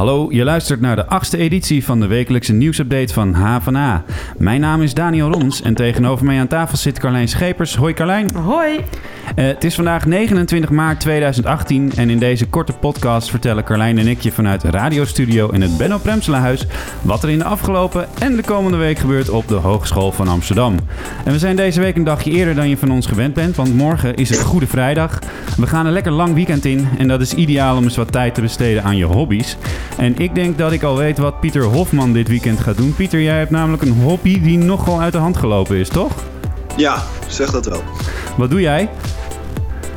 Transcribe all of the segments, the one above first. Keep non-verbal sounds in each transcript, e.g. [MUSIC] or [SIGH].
Hallo, je luistert naar de achtste editie van de wekelijkse nieuwsupdate van HVA. Mijn naam is Daniel Rons en tegenover mij aan tafel zit Carlijn Schepers. Hoi Carlijn. Hoi. Uh, het is vandaag 29 maart 2018 en in deze korte podcast vertellen Carlijn en ik je vanuit radiostudio in het Benno Premselahuis wat er in de afgelopen en de komende week gebeurt op de Hogeschool van Amsterdam. En we zijn deze week een dagje eerder dan je van ons gewend bent, want morgen is het Goede Vrijdag. We gaan een lekker lang weekend in en dat is ideaal om eens wat tijd te besteden aan je hobby's. En ik denk dat ik al weet wat Pieter Hofman dit weekend gaat doen. Pieter, jij hebt namelijk een hobby die nogal uit de hand gelopen is, toch? Ja, zeg dat wel. Wat doe jij?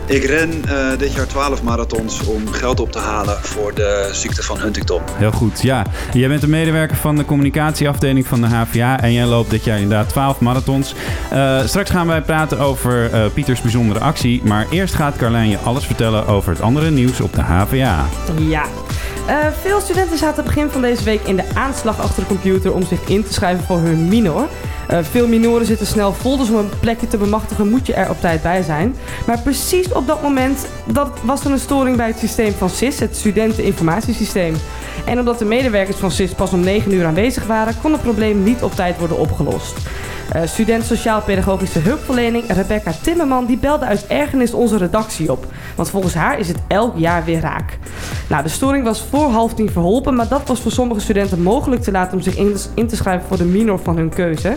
Ik ren uh, dit jaar 12 marathons om geld op te halen voor de ziekte van Huntington. Heel goed, ja. Jij bent de medewerker van de communicatieafdeling van de HVA en jij loopt dit jaar inderdaad 12 marathons. Uh, straks gaan wij praten over uh, Pieters bijzondere actie, maar eerst gaat Carlijn je alles vertellen over het andere nieuws op de HVA. Ja. Veel studenten zaten begin van deze week in de aanslag achter de computer om zich in te schrijven voor hun minor. Uh, veel minoren zitten snel vol, dus om een plekje te bemachtigen moet je er op tijd bij zijn. Maar precies op dat moment dat was er een storing bij het systeem van SIS, het studenteninformatiesysteem. En omdat de medewerkers van SIS pas om 9 uur aanwezig waren, kon het probleem niet op tijd worden opgelost. Uh, student Sociaal-Pedagogische Hulpverlening Rebecca Timmerman die belde uit ergernis onze redactie op. Want volgens haar is het elk jaar weer raak. Nou, de storing was voor half tien verholpen, maar dat was voor sommige studenten mogelijk te laten om zich in, in te schrijven voor de minor van hun keuze.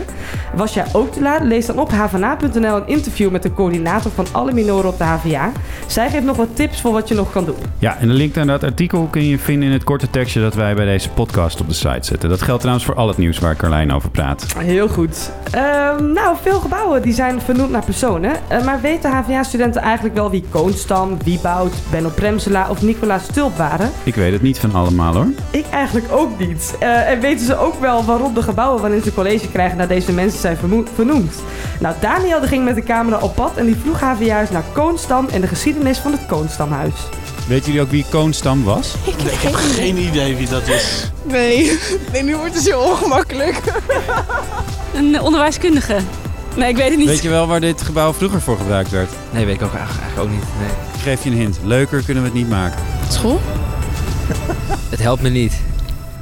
Was jij ook te laat? Lees dan op hvna.nl een interview met de coördinator van alle minoren op de HVA. Zij geeft nog wat tips voor wat je nog kan doen. Ja, en de link naar dat artikel kun je vinden in het korte tekstje dat wij bij deze podcast op de site zetten. Dat geldt trouwens voor al het nieuws waar Carlijn over praat. Heel goed. Uh, nou, veel gebouwen die zijn vernoemd naar personen. Uh, maar weten HVA-studenten eigenlijk wel wie Koonstam, Wieboud, Benno Premsela of Nicolaas Stulp waren? Ik weet het niet van allemaal hoor. Ik eigenlijk ook niet. Uh, en weten ze ook wel waarom de gebouwen waarin ze college krijgen naar deze mensen zijn vernoemd? Nou, Daniel ging met de camera op pad en die vroeg HVA's naar Koonstam en de geschiedenis van het Koonstamhuis. Weet jullie ook wie Koonstam was? Ik heb, ik heb geen idee wie dat is. Nee, nee nu wordt het zo ongemakkelijk. [LAUGHS] Een onderwijskundige. Nee, ik weet het niet. Weet je wel waar dit gebouw vroeger voor gebruikt werd? Nee, weet ik ook eigenlijk ook niet. Nee. Ik geef je een hint. Leuker kunnen we het niet maken. School? het helpt me niet.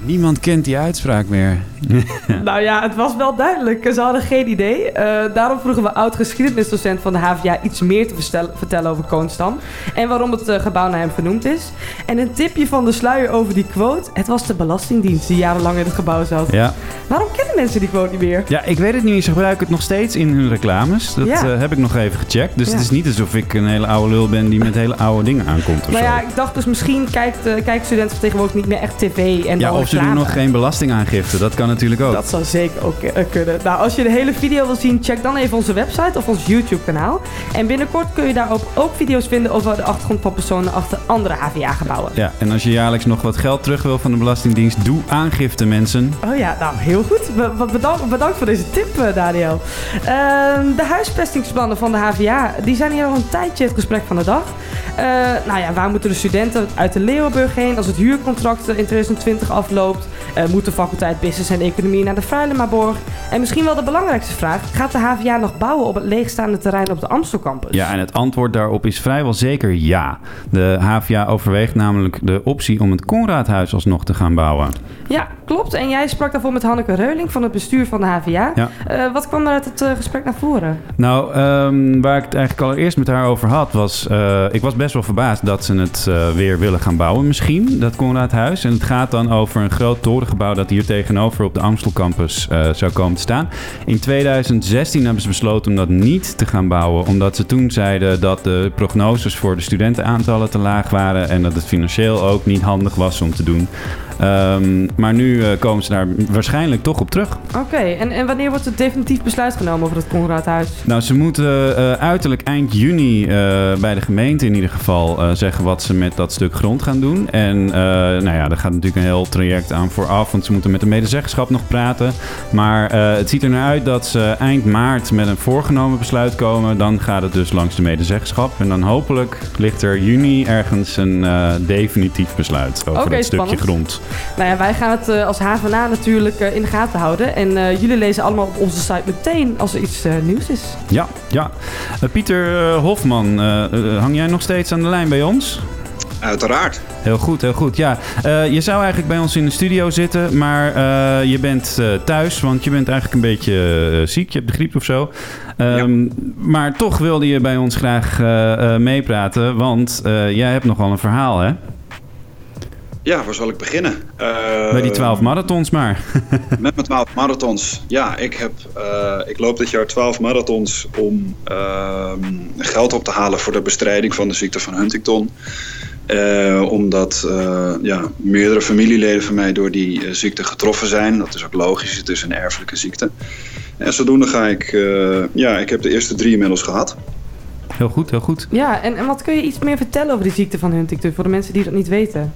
Niemand kent die uitspraak meer. [LAUGHS] nou ja, het was wel duidelijk. Ze hadden geen idee. Uh, daarom vroegen we oud-geschiedenisdocent van de HVA iets meer te vertellen over Koonstam. En waarom het uh, gebouw naar hem vernoemd is. En een tipje van de sluier over die quote. Het was de Belastingdienst die jarenlang in het gebouw zat. Ja. Waarom kennen mensen die quote niet meer? Ja, ik weet het niet. Ze gebruiken het nog steeds in hun reclames. Dat ja. uh, heb ik nog even gecheckt. Dus ja. het is niet alsof ik een hele oude lul ben die met hele oude dingen aankomt. Of nou zo. ja, ik dacht dus misschien kijkt, kijken studenten tegenwoordig niet meer echt tv en Ja, of ze doen nog geen belastingaangifte. Dat kan natuurlijk ook. Dat zou zeker ook uh, kunnen. Nou, als je de hele video wil zien, check dan even onze website of ons YouTube-kanaal. En binnenkort kun je daarop ook video's vinden over de achtergrond van personen achter andere HVA-gebouwen. Ja, en als je jaarlijks nog wat geld terug wil van de Belastingdienst, doe aangifte, mensen. Oh ja, nou heel goed. Bedankt, bedankt voor deze tip, uh, Daniel. Uh, de huispestingsplannen van de HVA, die zijn hier al een tijdje het gesprek van de dag. Uh, nou ja, waar moeten de studenten uit de Leeuwenburg heen als het huurcontract in 2020 afloopt? Uh, moet de faculteit Business en Economie naar de Fruilemaborg? En misschien wel de belangrijkste vraag: gaat de HVA nog bouwen op het leegstaande terrein op de Amstelcampus? Ja, en het antwoord daarop is vrijwel zeker ja. De HVA overweegt namelijk de optie om het Conradhuis alsnog te gaan bouwen. Ja, klopt. En jij sprak daarvoor met Hanneke Reuling van het bestuur van de HVA. Ja. Uh, wat kwam er uit het uh, gesprek naar voren? Nou, um, waar ik het eigenlijk allereerst met haar over had, was... Uh, ik was best wel verbaasd dat ze het weer willen gaan bouwen misschien, dat Conradhuis. En het gaat dan over een groot torengebouw dat hier tegenover op de Amstelcampus zou komen te staan. In 2016 hebben ze besloten om dat niet te gaan bouwen, omdat ze toen zeiden dat de prognoses voor de studentenaantallen te laag waren en dat het financieel ook niet handig was om te doen. Um, maar nu uh, komen ze daar waarschijnlijk toch op terug. Oké, okay. en, en wanneer wordt het definitief besluit genomen over het Conradhuis? Nou, ze moeten uh, uiterlijk eind juni uh, bij de gemeente in ieder geval zeggen wat ze met dat stuk grond gaan doen. En nou ja, daar gaat natuurlijk een heel traject aan vooraf, want ze moeten met de medezeggenschap nog praten. Maar het ziet er naar uit dat ze eind maart met een voorgenomen besluit komen. Dan gaat het dus langs de medezeggenschap. En dan hopelijk ligt er juni ergens een definitief besluit over okay, dat stukje grond. Nou ja, wij gaan het uh, als HVA natuurlijk uh, in de gaten houden. En uh, jullie lezen allemaal op onze site meteen als er iets nieuws is. Ja, ja. Pieter Hofman, hang jij nog steeds aan de lijn bij ons? Uiteraard. Heel goed, heel goed. Ja, eh, je zou eigenlijk bij ons in de studio zitten, maar eh, je bent eh, thuis, want je bent eigenlijk een beetje eh, ziek. Je hebt de griep of zo. Ehm, Maar toch wilde je bij ons graag eh, eh, meepraten, want eh, jij hebt nogal een verhaal, hè? Ja, waar zal ik beginnen? Eh, bij die 12 marathons maar. [LAUGHS] Met mijn 12 marathons. Ja, ik, heb, eh, ik loop dit jaar 12 marathons om ehm, geld op te halen voor de bestrijding van de ziekte van Huntington. Eh, omdat eh, ja, meerdere familieleden van mij door die ziekte getroffen zijn. Dat is ook logisch, het is een erfelijke ziekte. En zodoende ga ik, eh, ja, ik heb de eerste drie inmiddels gehad. Heel goed, heel goed. Ja, en, en wat kun je iets meer vertellen over die ziekte van Huntington voor de mensen die dat niet weten?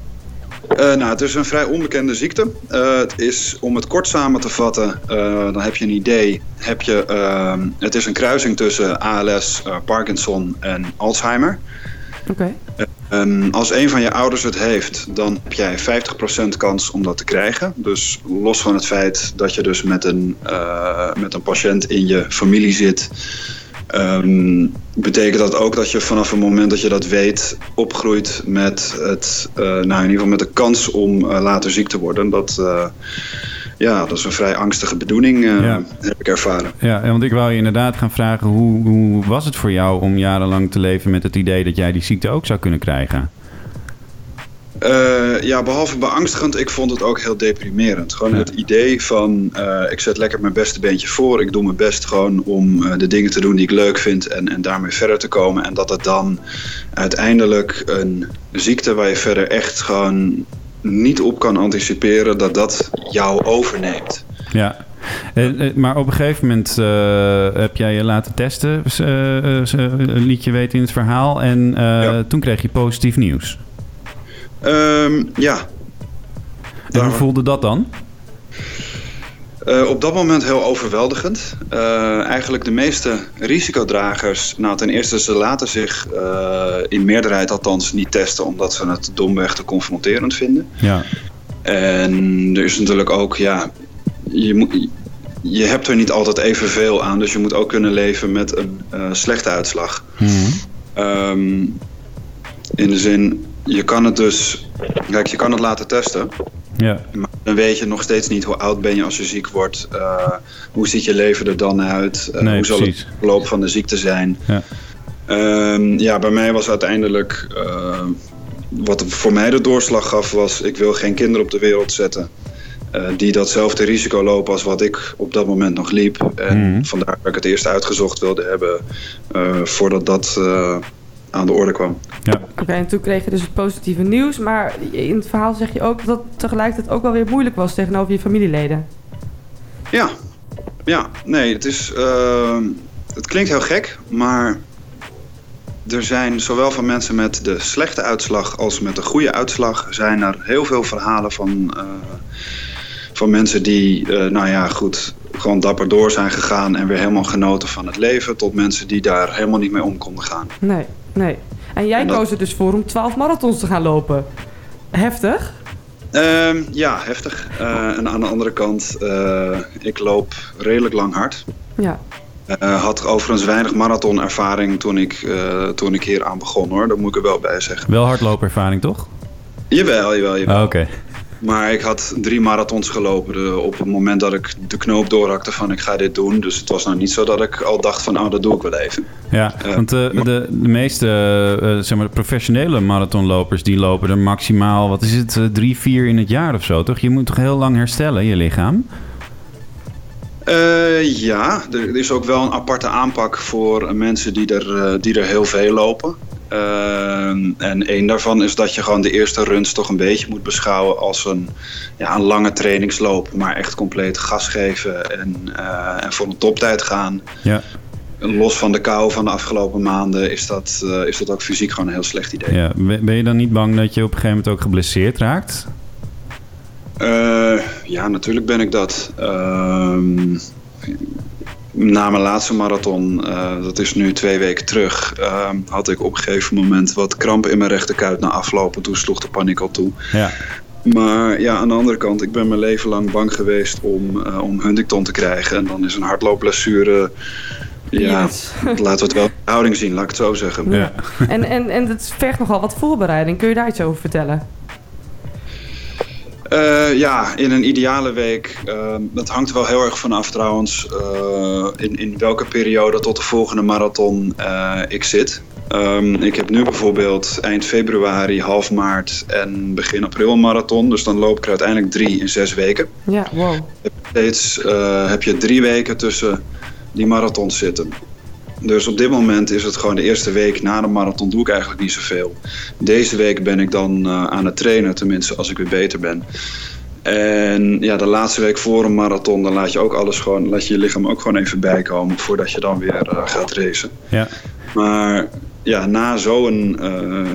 Eh, nou, het is een vrij onbekende ziekte. Eh, het is, om het kort samen te vatten, eh, dan heb je een idee. Heb je, ehm, het is een kruising tussen ALS, Parkinson en Alzheimer. Oké. Ehm, als een van je ouders het heeft, dan heb jij 50% kans om dat te krijgen. Dus los van het feit dat je dus met een, met een patiënt in je familie zit, ehm, betekent dat ook dat je vanaf het moment dat je dat weet, opgroeit met, het, eh, nou in ieder geval met de kans om eh, later ziek te worden. Dat, eh, ja, dat is een vrij angstige bedoeling, Ja. heb ik ervaren. Ja, en want ik wou je inderdaad gaan vragen, hoe, hoe was het voor jou om jarenlang te leven met het idee dat jij die ziekte ook zou kunnen krijgen? Eh, ja, behalve beangstigend, ik vond het ook heel deprimerend. Gewoon het idee van, eh, ik zet lekker mijn beste beentje voor. Ik doe mijn best gewoon om eh, de dingen te doen die ik leuk vind en, en daarmee verder te komen. En dat het dan uiteindelijk een ziekte waar je verder echt gewoon niet op kan anticiperen, dat dat jou overneemt. Ja. Maar op een gegeven moment heb jij je laten testen, eh, liet je weten in het verhaal. En Ja. toen kreeg je positief nieuws. Ehm, ja, En hoe voelde dat dan? Eh, op dat moment heel overweldigend. Eh, eigenlijk de meeste risicodragers, nou ten eerste ze laten zich eh, in meerderheid althans niet testen omdat ze het domweg te confronterend vinden. Ja. En er is natuurlijk ook, ja, je, moet, je hebt er niet altijd evenveel aan, dus je moet ook kunnen leven met een slechte uitslag. Ehm, in de zin, je kan het dus, kijk, je kan het laten testen. Ja. Maar dan weet je nog steeds niet hoe oud ben je als je ziek wordt. eh, hoe ziet je leven er dan uit? eh, Nee, hoe zal precies. het verloop van de ziekte zijn? Ja. Ehm, ja, bij mij was uiteindelijk... eh, wat voor mij de doorslag gaf was... ik wil geen kinderen op de wereld zetten... die datzelfde risico lopen als wat ik op dat moment nog liep. En Mhm. vandaar dat ik het eerst uitgezocht wilde hebben... voordat dat aan de orde kwam. Ja. Oké, en toen kreeg je dus het positieve nieuws. Maar in het verhaal zeg je ook dat het tegelijkertijd ook wel weer moeilijk was tegenover je familieleden. Ja, ja, nee, het is. ehm, het klinkt heel gek, maar er zijn zowel van mensen met de slechte uitslag als met de goede uitslag zijn er heel veel verhalen van, eh, van mensen die, eh, nou ja, goed, gewoon dapper door zijn gegaan en weer helemaal genoten van het leven, tot mensen die daar helemaal niet mee om konden gaan. Nee, nee. En jij En dat- koos er dus voor om 12 marathons te gaan lopen. Heftig. Ehm, ja, heftig. Eh, en aan de andere kant, eh, ik loop redelijk lang hard. Ja. Eh, had overigens weinig marathonervaring toen ik, eh, toen ik hier aan begon hoor. Dat moet ik er wel bij zeggen. Wel hardloopervaring, toch? Jawel, jawel, jawel. Ah, Oké. Maar ik had drie marathons gelopen op het moment dat ik de knoop doorhakte van ik ga dit doen. Dus het was nou niet zo dat ik al dacht van oh dat doe ik wel even. Ja, Eh, want de, maar- de, de meeste eh, zeg maar, professionele marathonlopers die lopen er maximaal, wat is het, eh, drie, vier in het jaar of zo, toch? Je moet toch heel lang herstellen, je lichaam? Eh, ja, er is ook wel een aparte aanpak voor mensen die er, eh, die er heel veel lopen. Eh, en één daarvan is dat je gewoon de eerste runs toch een beetje moet beschouwen als een, ja, een lange trainingsloop. Maar echt compleet gas geven en, eh, en voor een toptijd gaan. Ja, Los van de kou van de afgelopen maanden is dat, eh, is dat ook fysiek gewoon een heel slecht idee. ja. Ben ben je dan niet bang dat je op een gegeven moment ook geblesseerd raakt? Eh, ja, natuurlijk ben ik dat. Ehm, na mijn laatste marathon, eh, dat is nu twee weken terug, ehm, had ik op een gegeven moment wat kramp in mijn rechterkuit na aflopen. Toen sloeg de paniek al toe. Ja, Maar ja, aan de andere kant, ik ben mijn leven lang bang geweest om, eh, om Huntington te krijgen. En dan is een hardloopblessure, ja, Yes. laten we het wel houding zien, laat ik het zo zeggen. Ja. En, en, en het vergt nogal wat voorbereiding. Kun je daar iets over vertellen? Uh, ja, in een ideale week. Uh, dat hangt wel heel erg vanaf trouwens uh, in, in welke periode tot de volgende marathon ik zit. Um, ik heb nu bijvoorbeeld eind februari, half maart en begin april een marathon. Dus dan loop ik er uiteindelijk drie in zes weken. Ja, wow. Steeds heb je drie weken tussen die marathons zitten. Dus op dit moment is het gewoon de eerste week na de marathon doe ik eigenlijk niet zoveel. Deze week ben ik dan uh, aan het trainen, tenminste als ik weer beter ben. En ja, de laatste week voor een marathon, dan laat je ook alles gewoon, laat je je lichaam ook gewoon even bijkomen voordat je dan weer uh, gaat racen. Ja. Maar ja, na zo'n uh,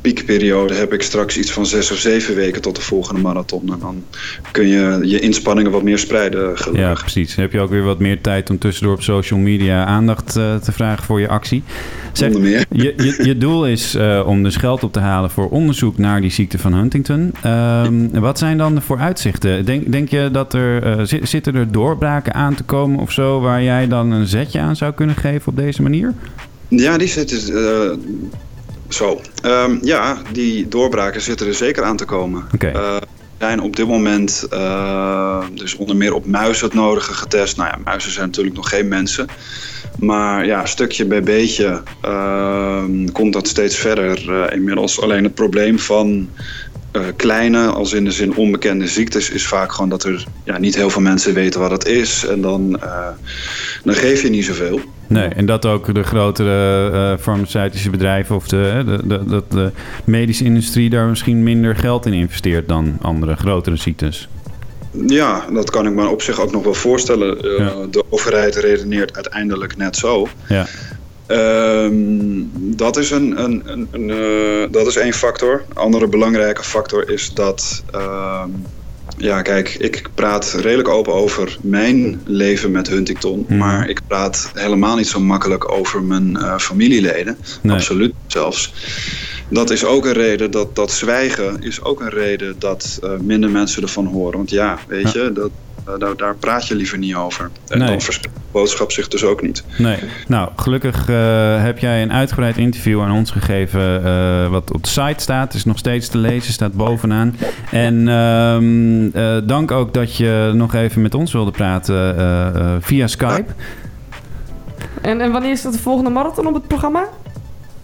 piekperiode heb ik straks iets van zes of zeven weken tot de volgende marathon. En dan kun je je inspanningen wat meer spreiden. Gelukkig. Ja, precies. Dan heb je ook weer wat meer tijd om tussendoor op social media aandacht uh, te vragen voor je actie. Zeg, meer. Je, je, je doel is uh, om dus geld op te halen voor onderzoek naar die ziekte van Huntington. Um, wat zijn dan de vooruitzichten? Denk, denk je dat er zitten er doorbraken aan te komen of zo waar jij dan een zetje aan zou kunnen geven op deze manier? Ja, die zitten. Uh, zo. Um, ja, die doorbraken zitten er zeker aan te komen. Okay. Uh, zijn op dit moment uh, dus onder meer op muizen het nodige getest. Nou ja, muizen zijn natuurlijk nog geen mensen. Maar ja, stukje bij beetje uh, komt dat steeds verder. Uh, inmiddels alleen het probleem van kleine, als in de zin onbekende ziektes, is vaak gewoon dat er ja, niet heel veel mensen weten wat het is. En dan, dan geef je niet zoveel. Nee, en dat ook de grotere uh, farmaceutische bedrijven of de, de, de, de, de medische industrie daar misschien minder geld in investeert dan andere grotere ziektes. Ja, dat kan ik me op zich ook nog wel voorstellen. Ja. De overheid redeneert uiteindelijk net zo. Ja. Um, dat, is een, een, een, een uh, dat is één factor. Een andere belangrijke factor is dat. Uh, ja, kijk, ik praat redelijk open over mijn leven met Huntington. Mm. Maar ik praat helemaal niet zo makkelijk over mijn uh, familieleden. Nee. Absoluut zelfs. Dat is ook een reden dat, dat zwijgen is ook een reden dat uh, minder mensen ervan horen. Want ja, weet ja. je, dat, uh, daar, daar, praat je liever niet over. En nee. dan verspreidt de boodschap zich dus ook niet. Nee. Nou, gelukkig uh, heb jij een uitgebreid interview aan ons gegeven. Uh, wat op de site staat. Is nog steeds te lezen, staat bovenaan. En uh, dank ook dat je nog even met ons wilde praten via Skype. En, en wanneer is dat de volgende marathon op het programma?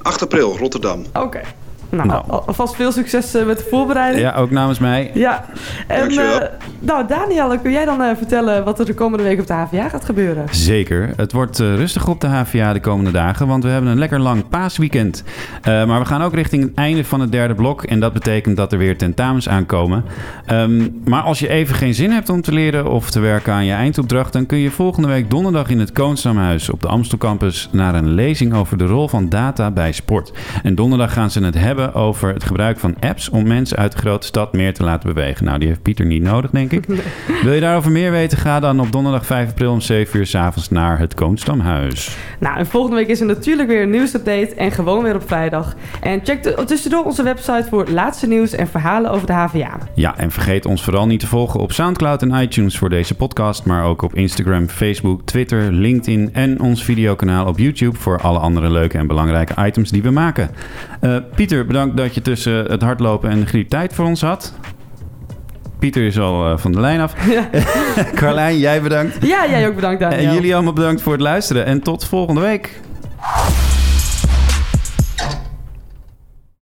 8 april, Rotterdam. Oké. Okay. Nou, nou, alvast veel succes uh, met de voorbereiding. Ja, ook namens mij. Ja. En uh, nou, Daniel, kun jij dan uh, vertellen wat er de komende week op de HVA gaat gebeuren? Zeker. Het wordt rustig op de HVA de komende dagen, want we hebben een lekker lang paasweekend. maar we gaan ook richting het einde van het derde blok en dat betekent dat er weer tentamens aankomen. Um, maar als je even geen zin hebt om te leren of te werken aan je eindopdracht, dan kun je volgende week donderdag in het Koonstamhuis op de Amstel Campus naar een lezing over de rol van data bij sport. En donderdag gaan ze het hebben over het gebruik van apps om mensen uit de grote stad meer te laten bewegen. Nou, die heeft Pieter niet nodig, denk ik. Nee. [LAUGHS] Wil je daarover meer weten? Ga dan op donderdag 5 april om 7 uur s'avonds naar het Koonstamhuis. Nou, en volgende week is er natuurlijk weer een nieuwsupdate en gewoon weer op vrijdag. En check de, tussendoor onze website voor het laatste nieuws en verhalen over de HVA. Ja, en vergeet ons vooral niet te volgen op Soundcloud en iTunes voor deze podcast, maar ook op Instagram, Facebook, Twitter, LinkedIn en ons videokanaal op YouTube voor alle andere leuke en belangrijke items die we maken. Uh, Pieter, bedankt dat je tussen het hardlopen en de griep tijd voor ons had. Pieter is al uh, van de lijn af. [LAUGHS] Carlijn, jij bedankt. Ja, jij ook bedankt, Daniel. En jullie allemaal bedankt voor het luisteren. En tot volgende week.